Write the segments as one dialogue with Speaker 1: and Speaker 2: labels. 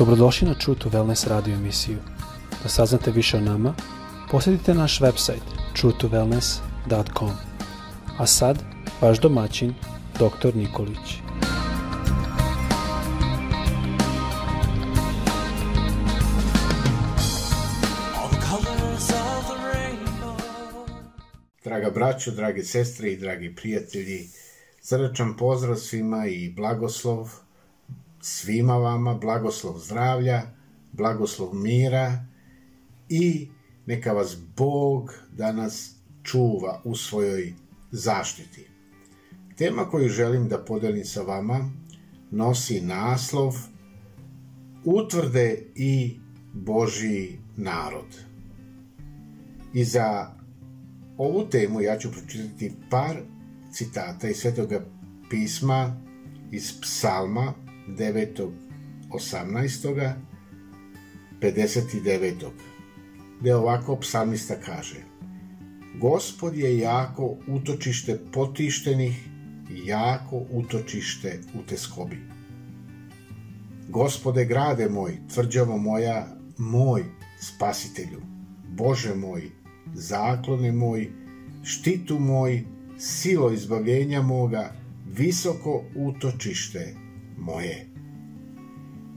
Speaker 1: Dobrodošli na True to Wellness radio emisiju. Da saznate više o nama, posjetite naš website truetowellness.com. A sad, vaš domaćin, dr. Nikolić.
Speaker 2: Draga braćo, drage sestre i dragi prijatelji, srdačan pozdrav svima i blagoslov svima vama, blagoslov zdravlja, blagoslov mira i neka vas Bog danas čuva u svojoj zaštiti. Tema koju želim da podelim sa vama nosi naslov Utvrde i Božiji narod. I za ovu temu ja ću pročitati par citata iz Svetoga pisma iz psalma 9. 18. 59. gde ovako psalmista kaže Gospod je jako utočište potištenih i jako utočište u teskobi. Gospode grade moj, tvrđavo moja, moj spasitelju, Bože moj, zaklone moj, štitu moj, silo izbavljenja moga, visoko utočište moje.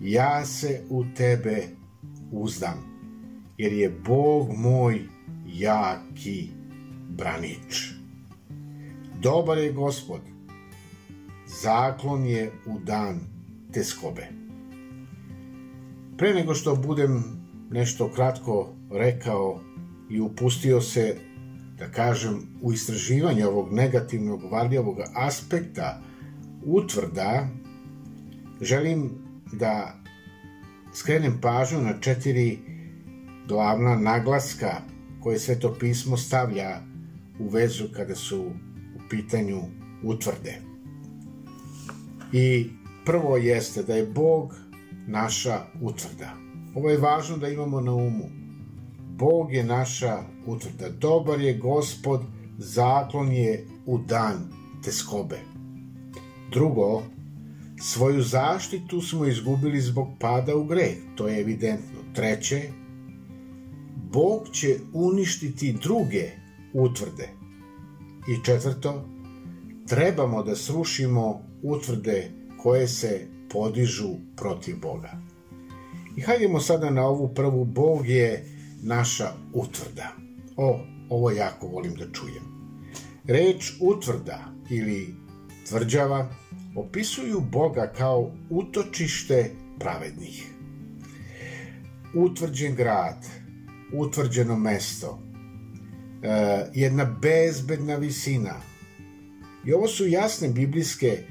Speaker 2: Ja se u tebe uzdam, jer je Bog moj jaki branič. Dobar je gospod, zaklon je u dan te skobe. Pre nego što budem nešto kratko rekao i upustio se, da kažem, u istraživanje ovog negativnog, varljavog aspekta utvrda želim da skrenem pažnju na četiri glavna naglaska koje Sveto pismo stavlja u vezu kada su u pitanju utvrde. I prvo jeste da je Bog naša utvrda. Ovo je važno da imamo na umu. Bog je naša utvrda. Dobar je gospod, zaklon je u dan teskobe. Drugo, Svoju zaštitu smo izgubili zbog pada u greh, to je evidentno. Treće, Bog će uništiti druge utvrde. I četvrto, trebamo da srušimo utvrde koje se podižu protiv Boga. I hajdemo sada na ovu prvu, Bog je naša utvrda. O, ovo jako volim da čujem. Reč utvrda ili tvrđava opisuju Boga kao utočište pravednih. Utvrđen grad, utvrđeno mesto, e, jedna bezbedna visina. I ovo su jasne biblijske,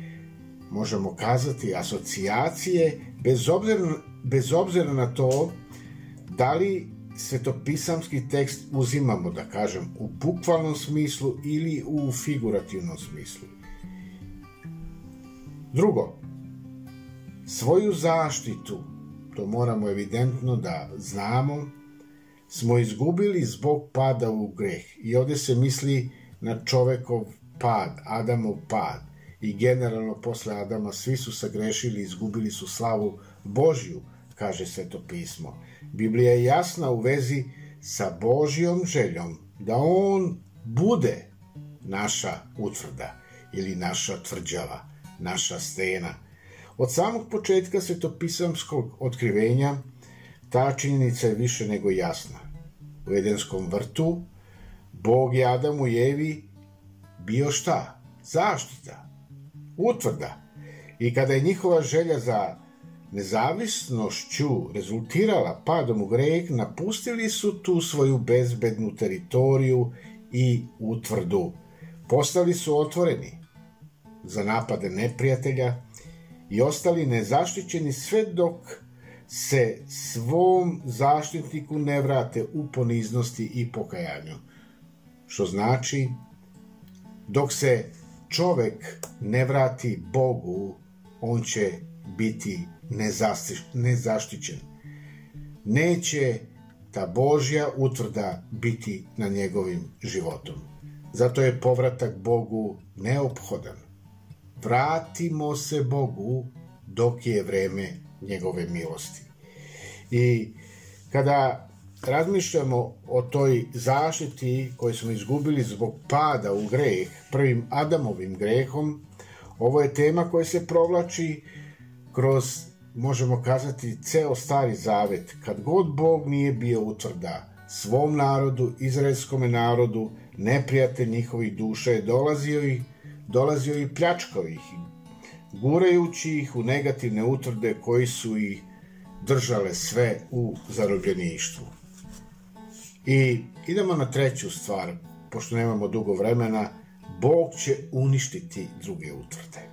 Speaker 2: možemo kazati, asocijacije, bez obzira, bez obzira na to da li svetopisamski tekst uzimamo, da kažem, u bukvalnom smislu ili u figurativnom smislu. Drugo, svoju zaštitu, to moramo evidentno da znamo, smo izgubili zbog pada u greh. I ovde se misli na čovekov pad, Adamov pad. I generalno posle Adama svi su sagrešili, izgubili su slavu Božju, kaže Sveto pismo. Biblija je jasna u vezi sa Božjom željom da On bude naša utvrda ili naša tvrđava naša stena. Od samog početka svetopisamskog otkrivenja ta činjenica je više nego jasna. U Edenskom vrtu Bog je Adamu i Evi bio šta? Zaštita, utvrda. I kada je njihova želja za nezavisnošću rezultirala padom u greh, napustili su tu svoju bezbednu teritoriju i utvrdu. Postali su otvoreni za napade neprijatelja i ostali nezaštićeni sve dok se svom zaštitniku ne vrate u poniznosti i pokajanju. Što znači, dok se čovek ne vrati Bogu, on će biti nezaštićen. Neće ta Božja utvrda biti na njegovim životom. Zato je povratak Bogu neophodan vratimo se Bogu dok je vreme njegove milosti. I kada razmišljamo o toj zaštiti koju smo izgubili zbog pada u greh, prvim Adamovim grehom, ovo je tema koja se provlači kroz, možemo kazati, ceo stari zavet. Kad god Bog nije bio utvrda svom narodu, izraelskome narodu, neprijatelj njihovih duša je dolazio i, dolazio i pljačkao ih, gurajući ih u negativne utvrde koji su ih držale sve u zarobljeništvu. I idemo na treću stvar, pošto nemamo dugo vremena, Bog će uništiti druge utvrde.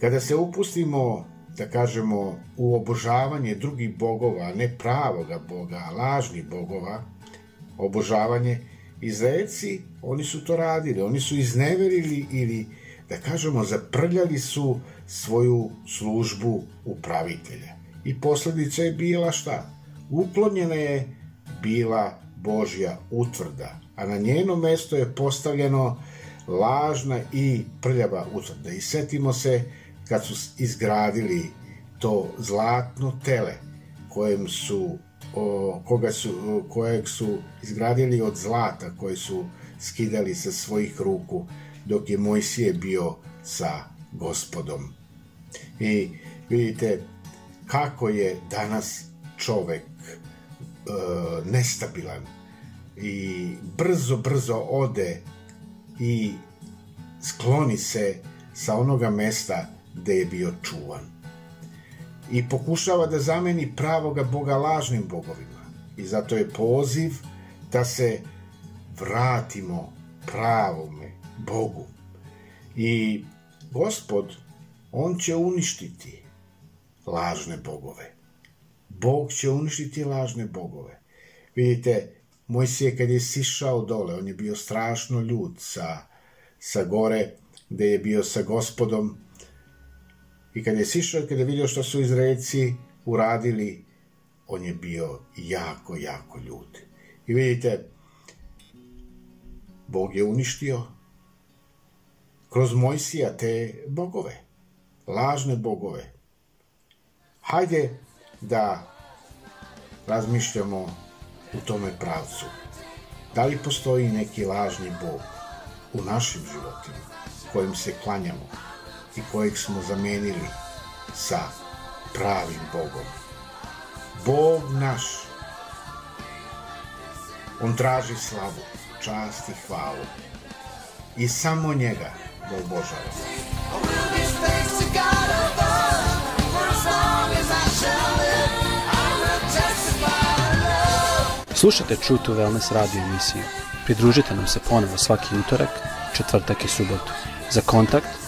Speaker 2: Kada se upustimo, da kažemo, u obožavanje drugih bogova, ne pravoga Boga, a lažnih bogova, obožavanje, Izraelci, oni su to radili, oni su izneverili ili, da kažemo, zaprljali su svoju službu upravitelja. I posledica je bila šta? Uklonjena je bila Božja utvrda, a na njeno mesto je postavljeno lažna i prljava utvrda. I setimo se kad su izgradili to zlatno tele kojem su o, koga su, kojeg su izgradili od zlata koje su skidali sa svojih ruku dok je Mojsije bio sa gospodom. I vidite kako je danas čovek e, nestabilan i brzo, brzo ode i skloni se sa onoga mesta gde je bio čuvan. I pokušava da zameni pravoga Boga lažnim bogovima. I zato je poziv da se vratimo pravome Bogu. I gospod, on će uništiti lažne bogove. Bog će uništiti lažne bogove. Vidite, Mojsije kad je sišao dole, on je bio strašno ljud sa, sa gore, gde je bio sa gospodom. I kad je sišao, kada je vidio što su Izraelci uradili, on je bio jako, jako ljud. I vidite, Bog je uništio kroz Mojsija te bogove, lažne bogove. Hajde da razmišljamo u tome pravcu. Da li postoji neki lažni Bog u našim životima kojim se klanjamo i kojeg smo zamenili sa pravim Bogom? Bog naš, On traži slavu, čast i hvalu i samo njega da obožavamo.
Speaker 1: Slušajte True to Wellness radio emisiju. Pridružite nam se ponovo svaki utorak, četvrtak i subotu. Za kontakt